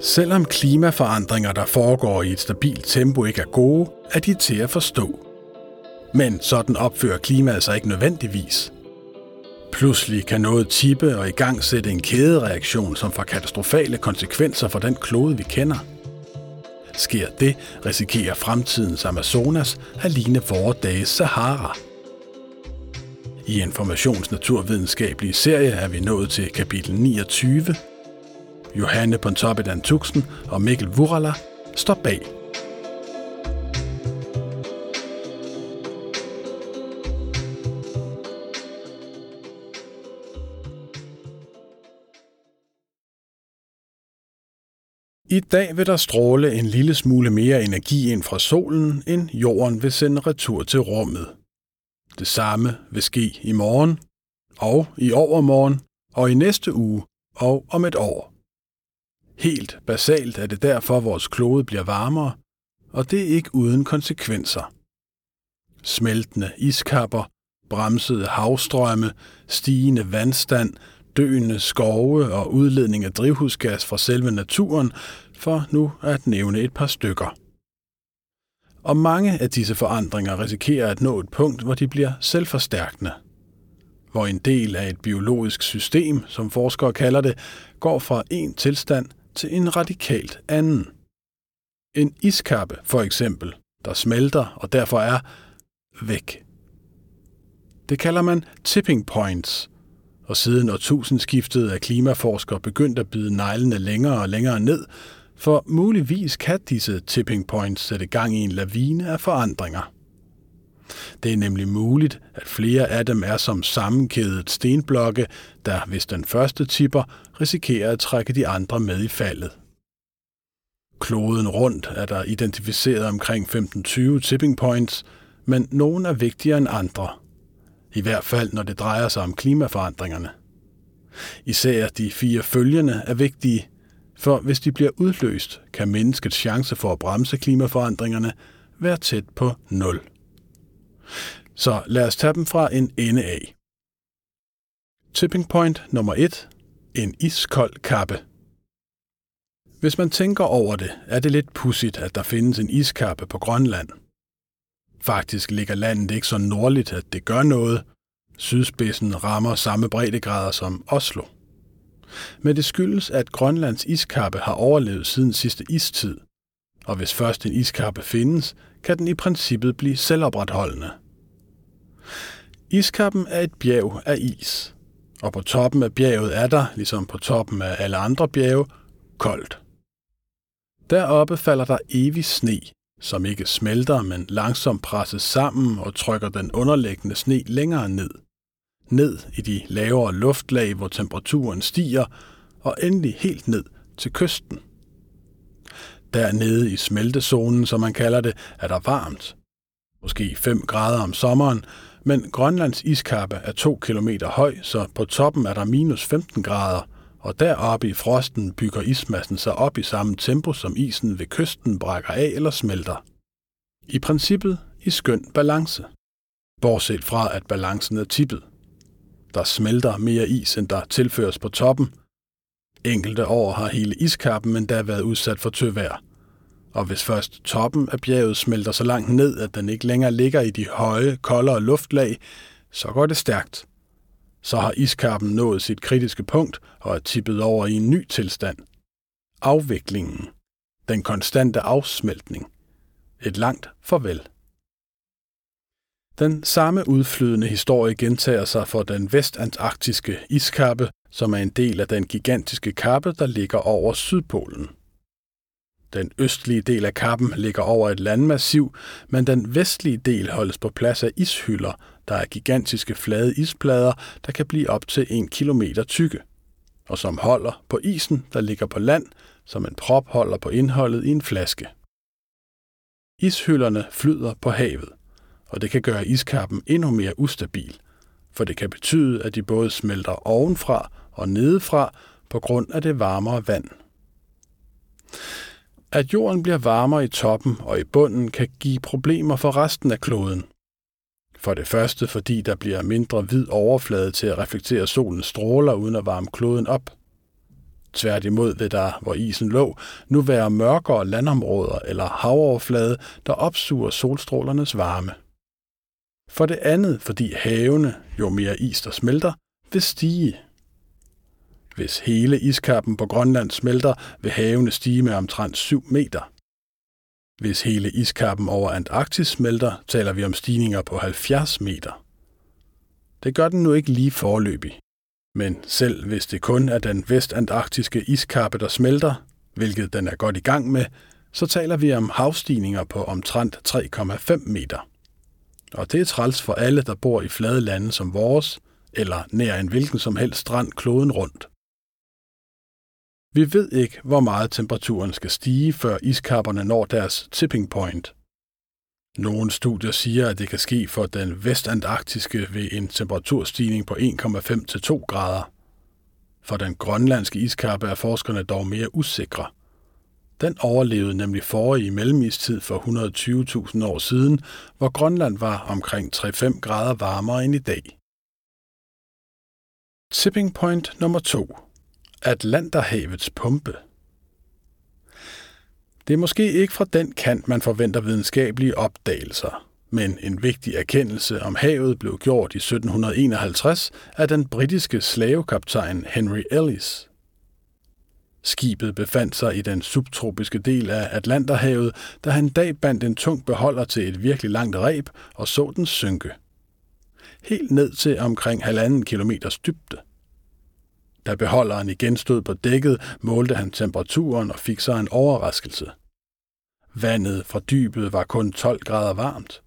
Selvom klimaforandringer, der foregår i et stabilt tempo, ikke er gode, er de til at forstå. Men sådan opfører klimaet sig ikke nødvendigvis. Pludselig kan noget tippe og i gang sætte en kædereaktion, som får katastrofale konsekvenser for den klode, vi kender. Sker det, risikerer fremtidens Amazonas at ligne vores dages Sahara. I informationsnaturvidenskabelige serie er vi nået til kapitel 29, Johanne Pontoppidan Tuxen og Mikkel Vurala står bag. I dag vil der stråle en lille smule mere energi ind fra solen, end jorden vil sende retur til rummet. Det samme vil ske i morgen, og i overmorgen, og i næste uge, og om et år. Helt basalt er det derfor, vores klode bliver varmere, og det er ikke uden konsekvenser. Smeltende iskapper, bremsede havstrømme, stigende vandstand, døende skove og udledning af drivhusgas fra selve naturen, for nu at nævne et par stykker. Og mange af disse forandringer risikerer at nå et punkt, hvor de bliver selvforstærkende. Hvor en del af et biologisk system, som forskere kalder det, går fra en tilstand til en radikalt anden. En iskappe for eksempel, der smelter og derfor er væk. Det kalder man tipping points, og siden årtusindskiftet er klimaforskere begyndt at bide neglene længere og længere ned, for muligvis kan disse tipping points sætte gang i en lavine af forandringer. Det er nemlig muligt, at flere af dem er som sammenkædet stenblokke, der, hvis den første tipper, risikerer at trække de andre med i faldet. Kloden rundt er der identificeret omkring 15-20 tipping points, men nogle er vigtigere end andre. I hvert fald, når det drejer sig om klimaforandringerne. Især de fire følgende er vigtige, for hvis de bliver udløst, kan menneskets chance for at bremse klimaforandringerne være tæt på 0. Så lad os tage dem fra en ende af. Tipping point nummer 1. En iskold kappe. Hvis man tænker over det, er det lidt pudsigt, at der findes en iskappe på Grønland. Faktisk ligger landet ikke så nordligt, at det gør noget. Sydspidsen rammer samme breddegrader som Oslo. Men det skyldes, at Grønlands iskappe har overlevet siden sidste istid. Og hvis først en iskappe findes, kan den i princippet blive selvopretholdende. Iskappen er et bjerg af is, og på toppen af bjerget er der, ligesom på toppen af alle andre bjerge, koldt. Deroppe falder der evig sne, som ikke smelter, men langsomt presses sammen og trykker den underliggende sne længere ned. Ned i de lavere luftlag, hvor temperaturen stiger, og endelig helt ned til kysten. Dernede i smeltezonen, som man kalder det, er der varmt. Måske 5 grader om sommeren, men Grønlands iskappe er 2 km høj, så på toppen er der minus 15 grader, og deroppe i frosten bygger ismassen sig op i samme tempo, som isen ved kysten brækker af eller smelter. I princippet i skøn balance. Bortset fra, at balancen er tippet. Der smelter mere is, end der tilføres på toppen, Enkelte år har hele iskappen endda været udsat for tøvejr. Og hvis først toppen af bjerget smelter så langt ned, at den ikke længere ligger i de høje, koldere luftlag, så går det stærkt. Så har iskappen nået sit kritiske punkt og er tippet over i en ny tilstand. Afviklingen. Den konstante afsmeltning. Et langt farvel. Den samme udflydende historie gentager sig for den vestantarktiske iskappe, som er en del af den gigantiske kappe, der ligger over Sydpolen. Den østlige del af kappen ligger over et landmassiv, men den vestlige del holdes på plads af ishylder, der er gigantiske flade isplader, der kan blive op til en kilometer tykke, og som holder på isen, der ligger på land, som en prop holder på indholdet i en flaske. Ishylderne flyder på havet, og det kan gøre iskappen endnu mere ustabil, for det kan betyde, at de både smelter ovenfra og nedefra på grund af det varmere vand. At jorden bliver varmere i toppen og i bunden kan give problemer for resten af kloden. For det første fordi der bliver mindre hvid overflade til at reflektere solens stråler uden at varme kloden op. Tværtimod vil der, hvor isen lå, nu være mørkere landområder eller havoverflade, der opsuger solstrålernes varme. For det andet, fordi havene, jo mere is der smelter, vil stige. Hvis hele iskappen på Grønland smelter, vil havene stige med omtrent 7 meter. Hvis hele iskappen over Antarktis smelter, taler vi om stigninger på 70 meter. Det gør den nu ikke lige forløbig. Men selv hvis det kun er den vestantarktiske iskappe, der smelter, hvilket den er godt i gang med, så taler vi om havstigninger på omtrent 3,5 meter. Og det er træls for alle, der bor i flade lande som vores, eller nær en hvilken som helst strand kloden rundt. Vi ved ikke, hvor meget temperaturen skal stige, før iskapperne når deres tipping point. Nogle studier siger, at det kan ske for den vestantarktiske ved en temperaturstigning på 1,5 til 2 grader. For den grønlandske iskappe er forskerne dog mere usikre. Den overlevede nemlig forrige mellemistid for 120.000 år siden, hvor Grønland var omkring 3-5 grader varmere end i dag. Tipping point nummer 2. Atlanterhavets pumpe. Det er måske ikke fra den kant, man forventer videnskabelige opdagelser, men en vigtig erkendelse om havet blev gjort i 1751 af den britiske slavekaptajn Henry Ellis. Skibet befandt sig i den subtropiske del af Atlanterhavet, da han en dag bandt en tung beholder til et virkelig langt reb og så den synke. Helt ned til omkring halvanden kilometers dybde. Da beholderen igen stod på dækket, målte han temperaturen og fik sig en overraskelse. Vandet fra dybet var kun 12 grader varmt.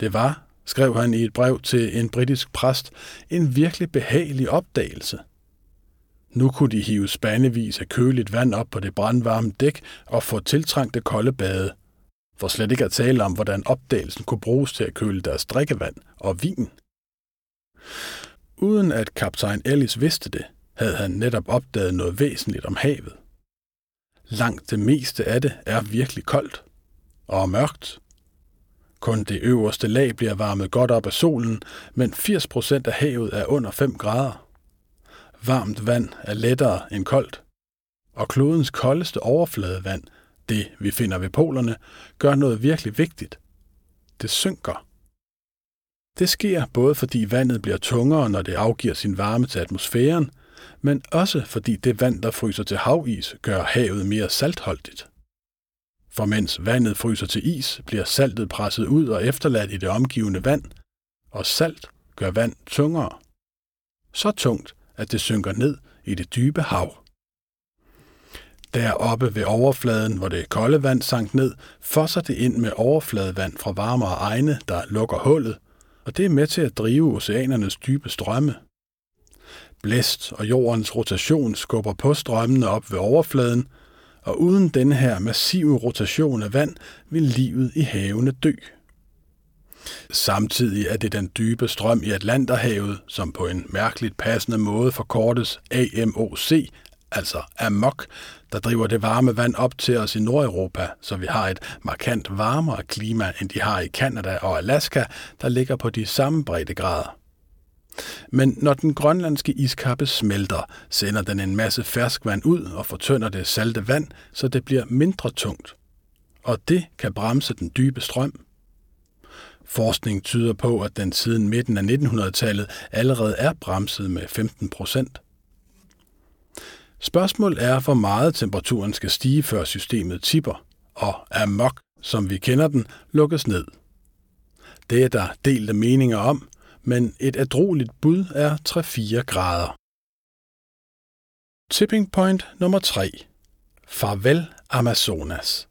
Det var, skrev han i et brev til en britisk præst, en virkelig behagelig opdagelse. Nu kunne de hive spandevis af køligt vand op på det brandvarme dæk og få tiltrængte kolde bade. For slet ikke at tale om, hvordan opdagelsen kunne bruges til at køle deres drikkevand og vin. Uden at kaptajn Ellis vidste det, havde han netop opdaget noget væsentligt om havet. Langt det meste af det er virkelig koldt og mørkt. Kun det øverste lag bliver varmet godt op af solen, men 80% af havet er under 5 grader. Varmt vand er lettere end koldt, og klodens koldeste overfladevand, det vi finder ved polerne, gør noget virkelig vigtigt. Det synker. Det sker både fordi vandet bliver tungere, når det afgiver sin varme til atmosfæren, men også fordi det vand, der fryser til havis, gør havet mere saltholdigt. For mens vandet fryser til is, bliver saltet presset ud og efterladt i det omgivende vand, og salt gør vand tungere. Så tungt, at det synker ned i det dybe hav. Deroppe ved overfladen, hvor det kolde vand sank ned, fosser det ind med overfladevand fra varmere egne, der lukker hullet, og det er med til at drive oceanernes dybe strømme. Blæst og jordens rotation skubber på strømmene op ved overfladen, og uden denne her massive rotation af vand vil livet i havene dø. Samtidig er det den dybe strøm i Atlanterhavet, som på en mærkeligt passende måde forkortes AMOC, altså amok, der driver det varme vand op til os i Nordeuropa, så vi har et markant varmere klima, end de har i Kanada og Alaska, der ligger på de samme breddegrader. Men når den grønlandske iskappe smelter, sender den en masse ferskvand ud og fortynder det salte vand, så det bliver mindre tungt. Og det kan bremse den dybe strøm. Forskning tyder på, at den siden midten af 1900-tallet allerede er bremset med 15 procent. Spørgsmålet er, hvor meget temperaturen skal stige, før systemet tipper, og amok, som vi kender den, lukkes ned. Det er der delte meninger om, men et adroligt bud er 3-4 grader. Tipping point nummer 3. Farvel Amazonas.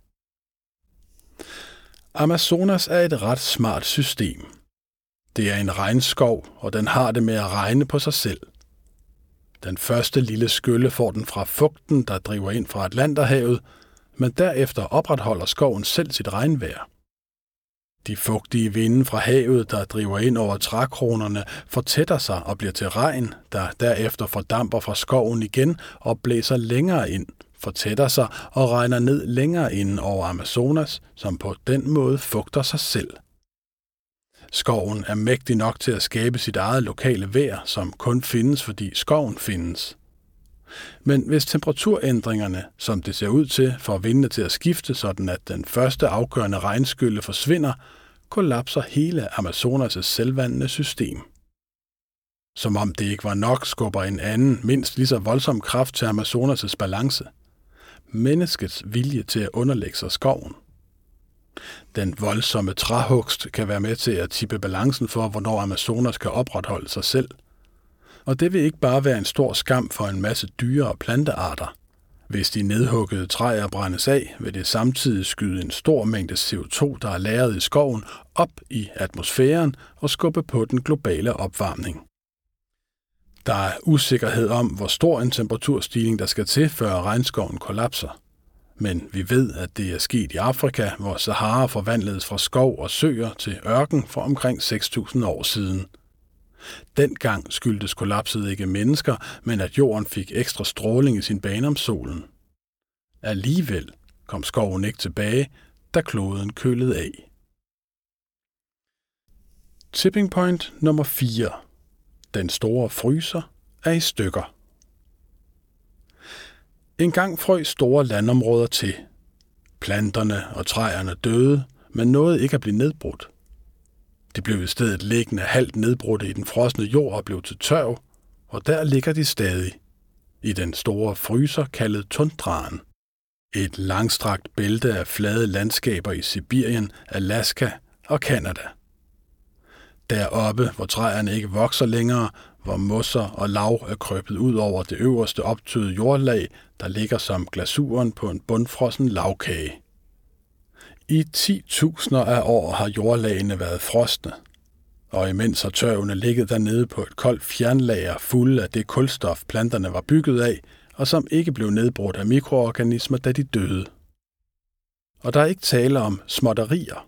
Amazonas er et ret smart system. Det er en regnskov, og den har det med at regne på sig selv. Den første lille skylle får den fra fugten, der driver ind fra Atlanterhavet, men derefter opretholder skoven selv sit regnvejr. De fugtige vinde fra havet, der driver ind over trækronerne, fortætter sig og bliver til regn, der derefter fordamper fra skoven igen og blæser længere ind, fortætter sig og regner ned længere ind over Amazonas, som på den måde fugter sig selv. Skoven er mægtig nok til at skabe sit eget lokale vejr, som kun findes, fordi skoven findes. Men hvis temperaturændringerne, som det ser ud til, får vindene til at skifte, sådan at den første afgørende regnskylle forsvinder, kollapser hele Amazonas' selvvandende system. Som om det ikke var nok, skubber en anden, mindst lige så voldsom kraft til Amazonas' balance. Menneskets vilje til at underlægge sig skoven. Den voldsomme træhugst kan være med til at tippe balancen for, hvornår Amazonas kan opretholde sig selv. Og det vil ikke bare være en stor skam for en masse dyre- og plantearter. Hvis de nedhuggede træer brændes af, vil det samtidig skyde en stor mængde CO2, der er lagret i skoven, op i atmosfæren og skubbe på den globale opvarmning. Der er usikkerhed om, hvor stor en temperaturstigning der skal til, før regnskoven kollapser. Men vi ved, at det er sket i Afrika, hvor Sahara forvandledes fra skov og søer til ørken for omkring 6.000 år siden. Dengang skyldtes kollapset ikke mennesker, men at jorden fik ekstra stråling i sin bane om solen. Alligevel kom skoven ikke tilbage, da kloden kølede af. Tipping point nummer 4. Den store fryser er i stykker. En gang frøs store landområder til. Planterne og træerne døde, men nåede ikke at blive nedbrudt. De blev i stedet liggende halvt nedbrudte i den frosne jord og blev til tørv, og der ligger de stadig. I den store fryser kaldet tundraen. Et langstrakt bælte af flade landskaber i Sibirien, Alaska og Kanada. Deroppe, hvor træerne ikke vokser længere, hvor mosser og lav er krøbet ud over det øverste optøede jordlag, der ligger som glasuren på en bundfrossen lavkage. I 10.000 af år har jordlagene været frosne, og imens har tørvene ligget dernede på et koldt fjernlager fuld af det kulstof, planterne var bygget af, og som ikke blev nedbrudt af mikroorganismer, da de døde. Og der er ikke tale om småtterier.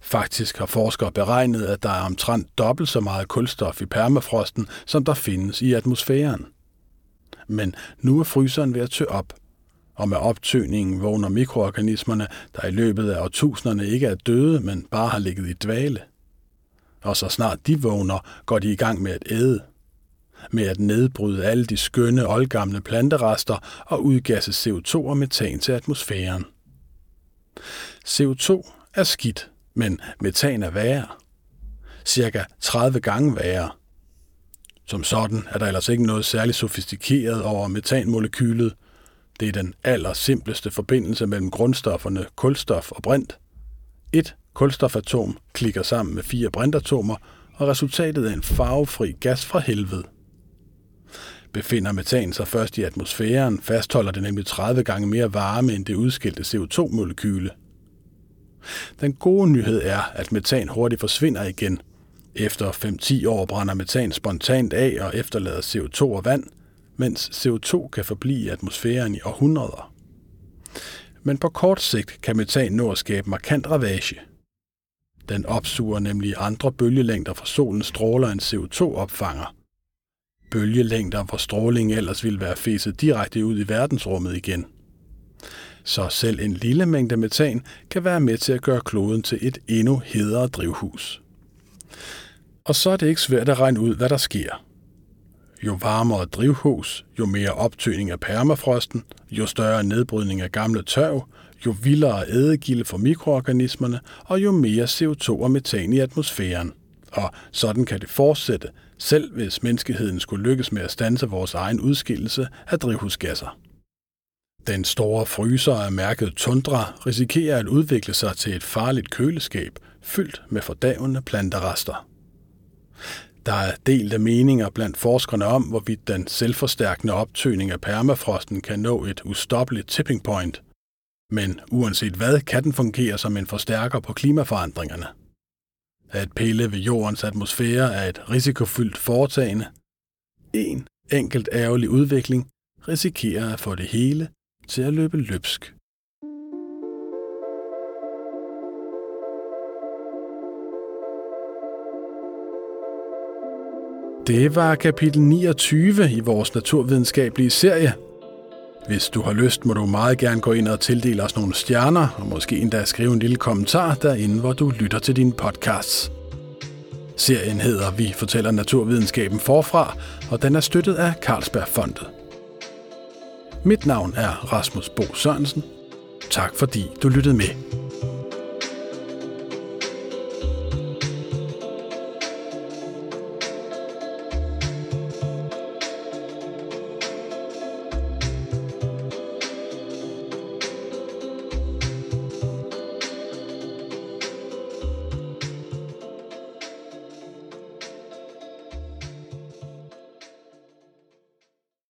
Faktisk har forskere beregnet, at der er omtrent dobbelt så meget kulstof i permafrosten, som der findes i atmosfæren. Men nu er fryseren ved at tø op, og med optøningen vågner mikroorganismerne, der i løbet af årtusinderne ikke er døde, men bare har ligget i dvale. Og så snart de vågner, går de i gang med at æde. Med at nedbryde alle de skønne, oldgamle planterester og udgasse CO2 og metan til atmosfæren. CO2 er skidt, men metan er værre. Cirka 30 gange værre. Som sådan er der ellers ikke noget særligt sofistikeret over metanmolekylet. Det er den allersimpleste forbindelse mellem grundstofferne kulstof og brint. Et kulstofatom klikker sammen med fire brintatomer, og resultatet er en farvefri gas fra helvede. Befinder metan sig først i atmosfæren, fastholder det nemlig 30 gange mere varme end det udskilte CO2-molekyle – den gode nyhed er, at metan hurtigt forsvinder igen. Efter 5-10 år brænder metan spontant af og efterlader CO2 og vand, mens CO2 kan forblive i atmosfæren i århundreder. Men på kort sigt kan metan nå at skabe markant ravage. Den opsuger nemlig andre bølgelængder fra solens stråler end CO2 opfanger. Bølgelængder, hvor stråling ellers ville være fæset direkte ud i verdensrummet igen – så selv en lille mængde metan kan være med til at gøre kloden til et endnu hedere drivhus. Og så er det ikke svært at regne ud, hvad der sker. Jo varmere drivhus, jo mere optøning af permafrosten, jo større nedbrydning af gamle tørv, jo vildere ædegilde for mikroorganismerne, og jo mere CO2 og metan i atmosfæren. Og sådan kan det fortsætte, selv hvis menneskeheden skulle lykkes med at stanse vores egen udskillelse af drivhusgasser. Den store fryser af mærket Tundra risikerer at udvikle sig til et farligt køleskab, fyldt med fordavende planterester. Der er delte meninger blandt forskerne om, hvorvidt den selvforstærkende optøning af permafrosten kan nå et ustoppeligt tipping point. Men uanset hvad, kan den fungere som en forstærker på klimaforandringerne. At pille ved jordens atmosfære er et risikofyldt foretagende. En enkelt ærgerlig udvikling risikerer at få det hele til at løbe løbsk. Det var kapitel 29 i vores naturvidenskabelige serie. Hvis du har lyst, må du meget gerne gå ind og tildele os nogle stjerner, og måske endda skrive en lille kommentar derinde, hvor du lytter til din podcast. Serien hedder Vi fortæller naturvidenskaben forfra, og den er støttet af Carlsbergfondet. Mit navn er Rasmus Bo Sørensen. Tak fordi du lyttede med.